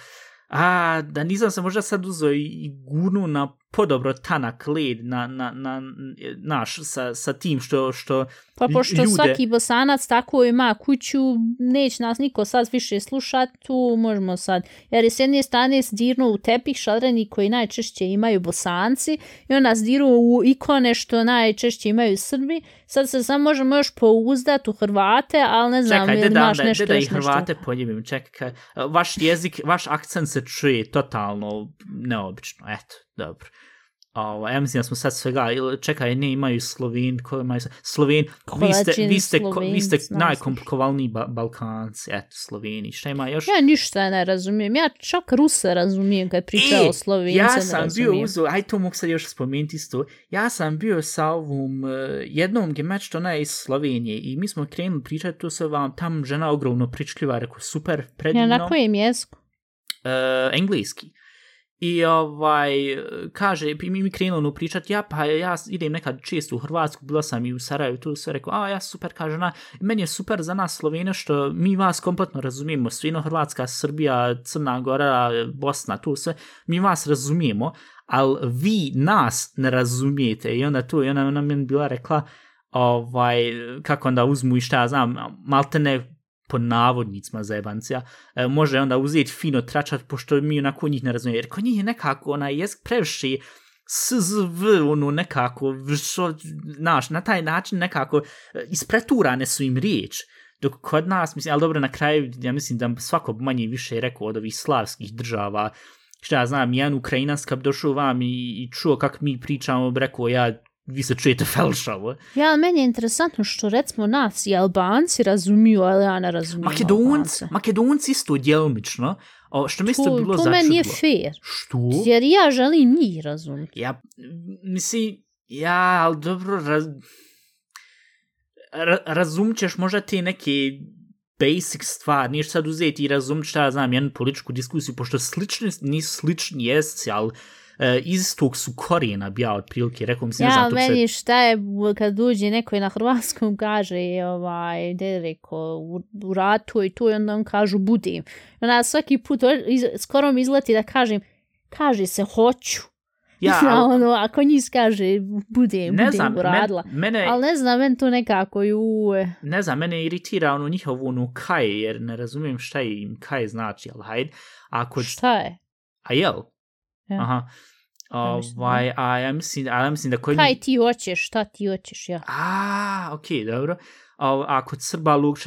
a, da nisam se možda sad uzeo i, i gurnu na podobro tanak led na, na, na, naš, sa, sa tim što, što Pa pošto ljude- svaki bosanac tako ima kuću, neće nas niko sad više slušat, tu možemo sad. Jer je s jedne strane zdirno u tepih šadreni koji najčešće imaju bosanci i onda zdiru u ikone što najčešće imaju Srbi. Sad se samo možemo još pouzdat u Hrvate, ali ne znam, Čekaj, da, imaš da, nešto da, da i još nešto. Hrvate poljubim, čekaj, vaš jezik, vaš akcent se čuje totalno neobično, eto, dobro. Ovo, ja mislim da smo sad svega, čekaj, ne imaju Sloven, ko imaju, Sloven, vi ste, vi ste, ko, vi ste najkomplikovaniji ba Balkanci, eto, Sloveni, šta ima još? Ja ništa ne razumijem. Ja čak Ruse razumijem kad priča o Slovencu. E, ja sam bio uzo, aj to mogu sad još spomenuti isto, ja sam bio sa ovom uh, jednom gemač, ona je iz Slovenije i mi smo krenuli pričati to se vam, tam žena ogromno pričkljiva, rekao super, predivno. Ja, na kojem jeziku? uh, engleski. I ovaj, kaže, i mi mi krenuli ono pričat, ja pa ja idem nekad često u Hrvatsku, bila sam i u Sarajevu, tu sve rekao, a ja super, kaže ona, meni je super za nas Slovene što mi vas kompletno razumijemo, svino Hrvatska, Srbija, Crna Gora, Bosna, tu sve, mi vas razumijemo, ali vi nas ne razumijete. I onda tu, i ona, ona meni bila rekla, ovaj, kako onda uzmu i šta ja znam, maltene po navodnicima zajebancija, e, može onda uzeti fino tračat, pošto mi onako njih ne razumije. Jer kod njih je nekako onaj jezik previše SZV, ono nekako, što, znaš, na taj način nekako e, ispreturane su im riječ. Dok kod nas, mislim, ali dobro, na kraju, ja mislim da svako manje više rekao od ovih slavskih država, šta ja znam, jedan Ukrajinac kad došao vam i, i čuo kako mi pričamo, rekao ja vi se čujete felšavo. Ja, ali meni je interesantno što recimo nas i Albanci razumiju, ali ja ne razumijem Makedonci, Albance. Makedonci isto djelomično, o, što mi isto To, bilo to meni nije začudlo. fair. Što? Jer ja želim njih razumjeti. Ja, mislim, ja, ali dobro, raz, ra, razumit ćeš možda te neke basic stvari, niješ sad uzeti i razumit šta ja znam, jednu političku diskusiju, pošto slični, nisu slični jesci, ali e, iz istog su korijena, bi ja otprilike rekao, mislim, ne Ja, znam, to meni se... šta je kad uđe neko na hrvatskom kaže ovaj, gdje je rekao, u, u ratu i to i onda on kažu budim. I onda svaki put iz, skoro mi izleti da kažem, kaže se hoću. Ja, ali, ono, ako njih kaže budem, ne budem znam, uradila. men, mene, Ali ne znam, meni to nekako ju... e, ne znam, mene iritira ono njihovu onu kaj, jer ne razumijem šta im kaj znači, ali hajde, a kod, Šta je? a jel? Ja. Aha. Ovaj, a ja mislim, a ja mislim da kod Kaj ti hoćeš, šta ti hoćeš, ja. A, okej, dobro. A, a kod Srba Luke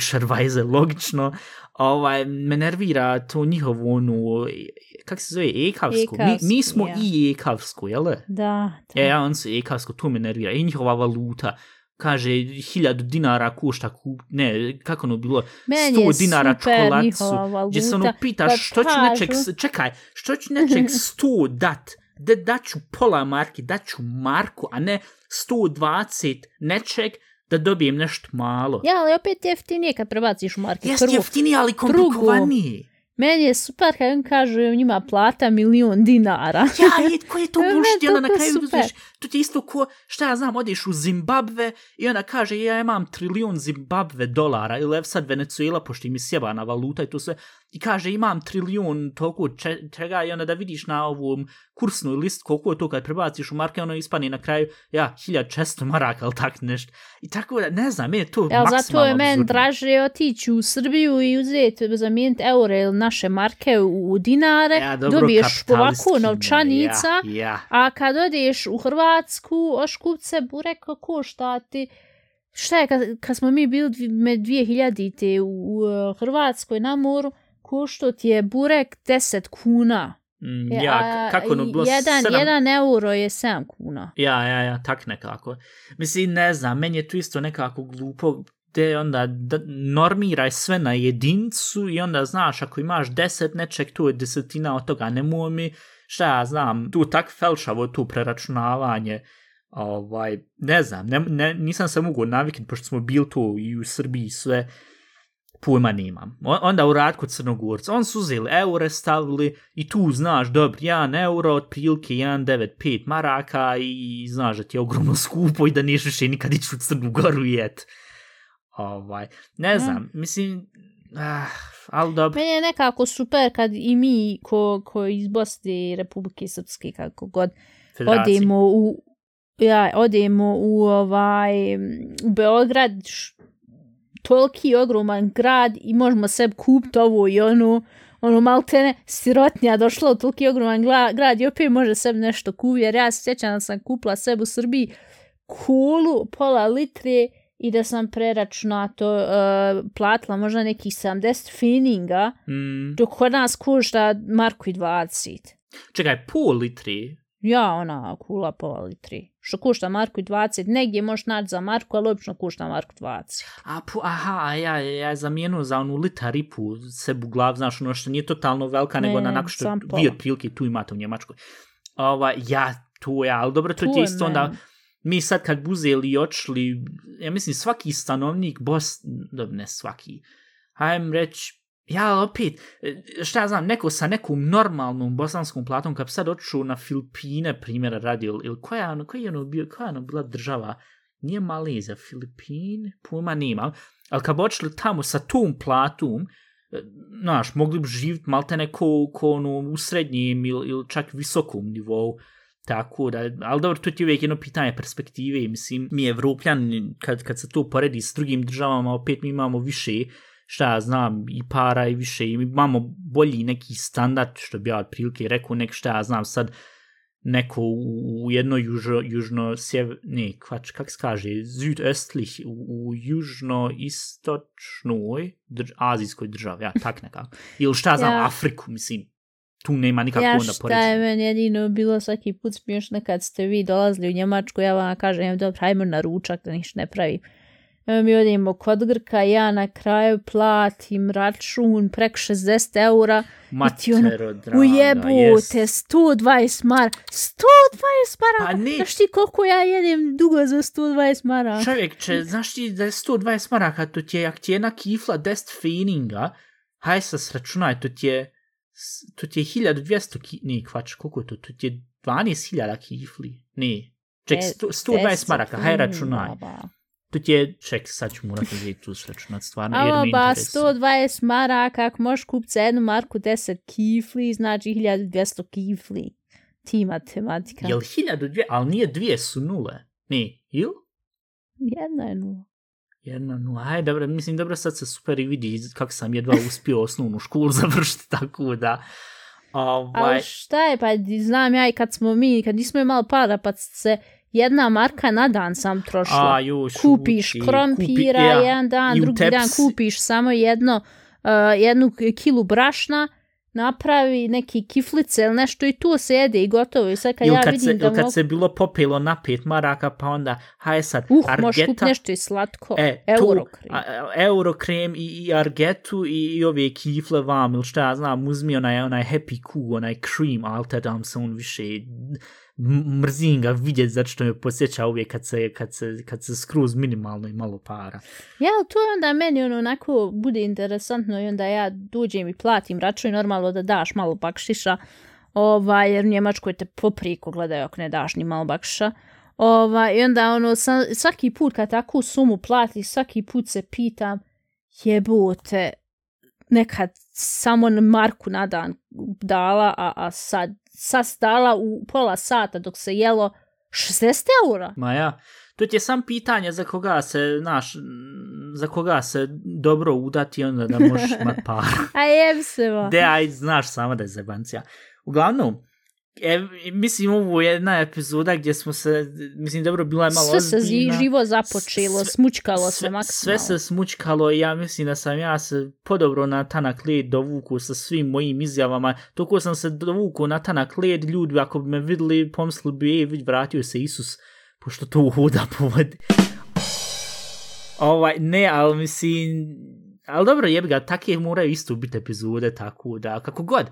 Šervajze, logično, ovaj, me nervira to njihovo onu, kak se zove, ekavsku. Mi, mi Ekavsku, smo ja. i ekavsku, jel? da? Da, da. E, ja, on su ekavsko, to me nervira. I njihova valuta, kaže, hiljadu dinara košta, kup, ne, kako ono bilo, Meni 100 je dinara čokoladicu, valuta. gdje se ono pitaš što ću nečeg, s- čekaj, što ću nečeg 100 dat, da daću pola marki, daću marku, a ne 120 nečeg da dobijem nešto malo. Ja, ali opet jeftinije kad prebaciš u market. Jeste jeftinije, ali komplikovanije. Meni je super kad on kaže njima plata milion dinara. Ja, i ko je to je onda na kraju super. uzmeš, to ti je isto ko, šta ja znam, odeš u Zimbabve i ona kaže, ja imam trilion Zimbabve dolara, ili sad Venezuela, pošto im je sjebana valuta i to sve, i kaže, imam trilion toliko če, čega, i onda da vidiš na ovom kursnoj list koliko je to kad prebaciš u marke, ono ispani na kraju, ja, 1400 maraka, ili tak nešto. I tako da, ne znam, meni je to zato maksimalno je meni draže otići u Srbiju i uzeti, zamijeniti eure ili naše marke u, u dinare, Ja, dobro, dobiješ ovako novčanica, Ja, ja. a kad odeš u Hrvatsku, oškupce burek košta ti šta je, kad, kad smo mi bili me 2000-te u, u uh, Hrvatskoj na moru, košto ti je burek 10 kuna. Mm, E, ja, a kako ono bilo jedan, sedam- jedan euro je 7 kuna. Ja, ja, ja, tak nekako. Mislim, ne znam, meni je tu isto nekako glupo, te onda da, normiraj sve na jedincu i onda znaš, ako imaš deset nečeg, tu je desetina od toga, nemoj mi, šta ja znam, tu tak felšavo, tu preračunavanje, ovaj, ne znam, ne, ne, nisam se mogu naviknuti, pošto smo bili tu i u Srbiji sve, pojma nemam. O- Onda u rad kod Crnogorca, on su uzeli eure, stavili i tu znaš, dobro, 1 euro, otprilike 1,95 maraka i znaš da ti je ogromno skupo i da niješ više nikad ići u Crnu Goru jet. Ovaj, ne znam, mislim, ah, ali dobro. Meni je nekako super kad i mi ko, ko iz Bosne i Republike Srpske kako god Federacije. odemo u ja, odemo u ovaj u Beograd š, toliki ogroman grad i možemo sebi kupiti ovo i ono ono maltene sirotnja došla u toliki ogroman grad i opet može sebi nešto kupiti jer ja se sjećam da sam kupila sebi u Srbiji kulu pola litre i da sam preračunato uh, platila možda nekih 70 fininga Mm, dok kod nas košta marku i 20 čekaj, pol litri. Ja, ona kula pola litri. Što košta Marku i 20, negdje možeš naći za Marku, ali obično košta Marku 20. A, pu, aha, ja, ja je zamijenuo za onu litar i pu sebu glav, znaš, ono što nije totalno velika, Ne, nego ne, onako što vi otprilike tu imate u Njemačkoj. Ova, ja, tu ja, ali dobro, to Tu je isto onda, mi sad kad buzeli i očli, ja mislim svaki stanovnik Bos, dobro, ne svaki, hajem reći, ja, opet, e, šta ja znam, neko sa nekom normalnom bosanskom platom, kad bi sad oču na Filipine, primjera radi, ili, ili koja, je ono, koja je ono bio, koja je ono bila država, nije Malezija, Filipine, pojma nima, ali kad bi odšli tamo sa tom platom, e, znaš, mogli bi živjeti malte neko ko ono, u srednjem ili, ili čak visokom nivou, tako da, ali dobro, to ti je uvijek jedno pitanje perspektive, mislim, mi Evropljan, kad, kad se to poredi s drugim državama, opet mi imamo više, šta ja znam, i para i više, i imamo bolji neki standard, što bi ja otprilike rekao, nek šta ja znam sad, neko u, u jednoj južno, južno sjever, ne, kvač, kak se kaže, südöstlich, u, u južno-istočnoj drž, azijskoj državi, ja, tak nekako. Ili šta ja znam, Ja. Afriku, mislim, tu nema nikako Ja onda šta je poređenja. meni jedino bilo svaki put smiješno kad ste vi dolazili u Njemačku, ja vam kažem, evo dobro, hajmo na ručak da ništa ne pravi. Mi odemo kod Grka, ja na kraju platim račun preko 60 eura. i ti ono, Matero, draga, Ujebote, jes. 120 mara. 120 mara! Pa ne. Znaš ti koliko ja jedem dugo za 120 mara? Čovjekče, znaš ti da je 120 maraka, to ti je, jak ti je jedna kifla 10 feninga, haj sa sračunaj, to ti je, to ti je 1200 ki, ne, kvač, koliko je to, to ti je 12.000 kifli, ne, ček, E, 100 120 maraka, haj računaj, baba. To ti je, ček, sad ću morat uzeti tu sračunat, stvarno, jer Alo me ba, interesuje. 120 maraka, ako možeš kupiti za jednu marku 10 kifli, znači 1200 kifli. Ti matematika. Jel 1200, ali nije dvije su nule, ne, ili? Jedna je nula. Jedna nula, aj dobro, mislim dobro sad se super i vidi kako sam jedva uspio osnovnu školu završiti, tako da, ovaj, Ali šta je, pa znam ja i kad smo mi, kad nismo imali para, pa se jedna marka na dan sam trošila. A, jo, šuti, kupiš krompira kupi- ja, jedan dan, drugi dan tepsi. kupiš samo jedno, uh, jednu kilu brašna, napravi neki kiflice ili nešto i to se jede i gotovo. I sad kad Ili ja kad, vidim se, da ili kad mogu... se bilo popelo na pet maraka, pa onda, haj sad, Uh, možeš kupiti argeta, nešto i slatko. e, Eurokrem. A, eurokrem i, i argetu i, i ove kifle vam, ili šta ja znam, uzmi onaj, onaj happy cool, onaj cream, ali te dam se on više, mrzim ga vidjet, zato što me posjeća uvijek kad se, kad se, kad se skroz minimalno i malo para. Ja, ali to je onda meni ono onako bude interesantno i onda ja dođem i platim račun i normalno da daš malo bakšiša, ovaj, jer u Njemačkoj te popriko gledaju ako ne daš ni malo bakšiša. Ovaj, I onda ono, sa, svaki put kad takvu sumu plati, svaki put se pitam, jebote, nekad samo na marku na dan dala, a, a sad, sad dala u pola sata dok se jelo 60 eura. Ma ja, to ti je sam pitanje za koga se, naš, za koga se dobro udati onda da možeš imat para. A jem se va. De, aj, znaš sama da je zebancija. Uglavnom, e, mislim, ovo je jedna epizoda gdje smo se, mislim, dobro, bila je malo Sve se zi- ozbiljna. živo započelo, Sve- smučkalo se sve, maksimalno. sve se smučkalo i ja mislim da sam ja se podobro na tanak led dovuku sa svim mojim izjavama. Toko sam se dovuku na tanak led, ljudi ako bi me vidjeli, pomislili bi, e, vid, vratio se Isus, pošto to hoda po vodi. Ovaj, ne, ali mislim, ali dobro, jebi ga, takve moraju isto biti epizode, tako da, kako god.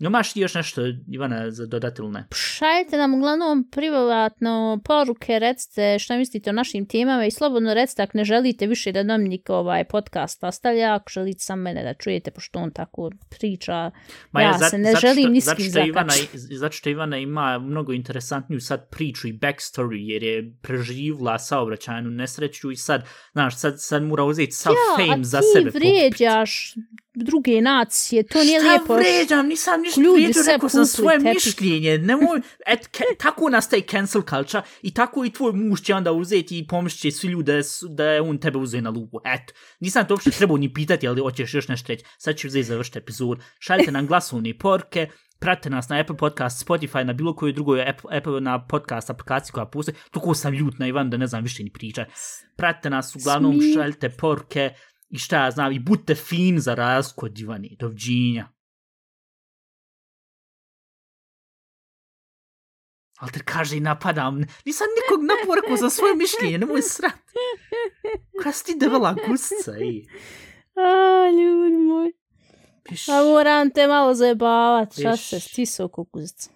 Imaš ti još nešto, Ivana, za dodati ili ne? Šaljite nam uglavnom privatno poruke, recite šta mislite o našim temama i slobodno recite ako ne želite više da Dominik ovaj podcast ostavlja, ako želite sam mene da čujete, pošto on tako priča. ja za- se ne zato želim što- ni s kim što zakačiti. zato što Ivana ima mnogo interesantniju sad priču i backstory, jer je preživla saobraćajnu nesreću i sad, znaš, sad, sad mora uzeti sav Ja, fame a za ti sebe. pokupit. vrijeđaš druge nacije, to nije Šta lijepo. vređam, nisam ništa Ljudi sve rekao sam svoje tepih. mišljenje, nemoj, et, ke, tako nastaje cancel culture i tako i tvoj muž će onda uzeti i pomišće svi ljudi da, je on tebe uzeo na lupu, eto, nisam to uopšte trebao ni pitati, ali hoćeš još nešto reći, sad ću uzeti završiti epizod, šaljite nam glasovne porke, pratite nas na Apple Podcast, Spotify, na bilo kojoj drugoj Apple, Apple na podcast aplikaciji koja postoji, toliko sam ljut na Ivan da ne znam više ni priča. Pratite nas, uglavnom šaljite porke i šta ja znam, i budite fin za razliku od Ivani, doviđenja. Ali te kaže i napadam. Nisam nikog naporkao za svoje mišljenje, nemoj srat. Kada si ti debela gusca, ej. A, ljudi moj. Piš. A moram te malo zajebavat, šta se stisao kukuzica.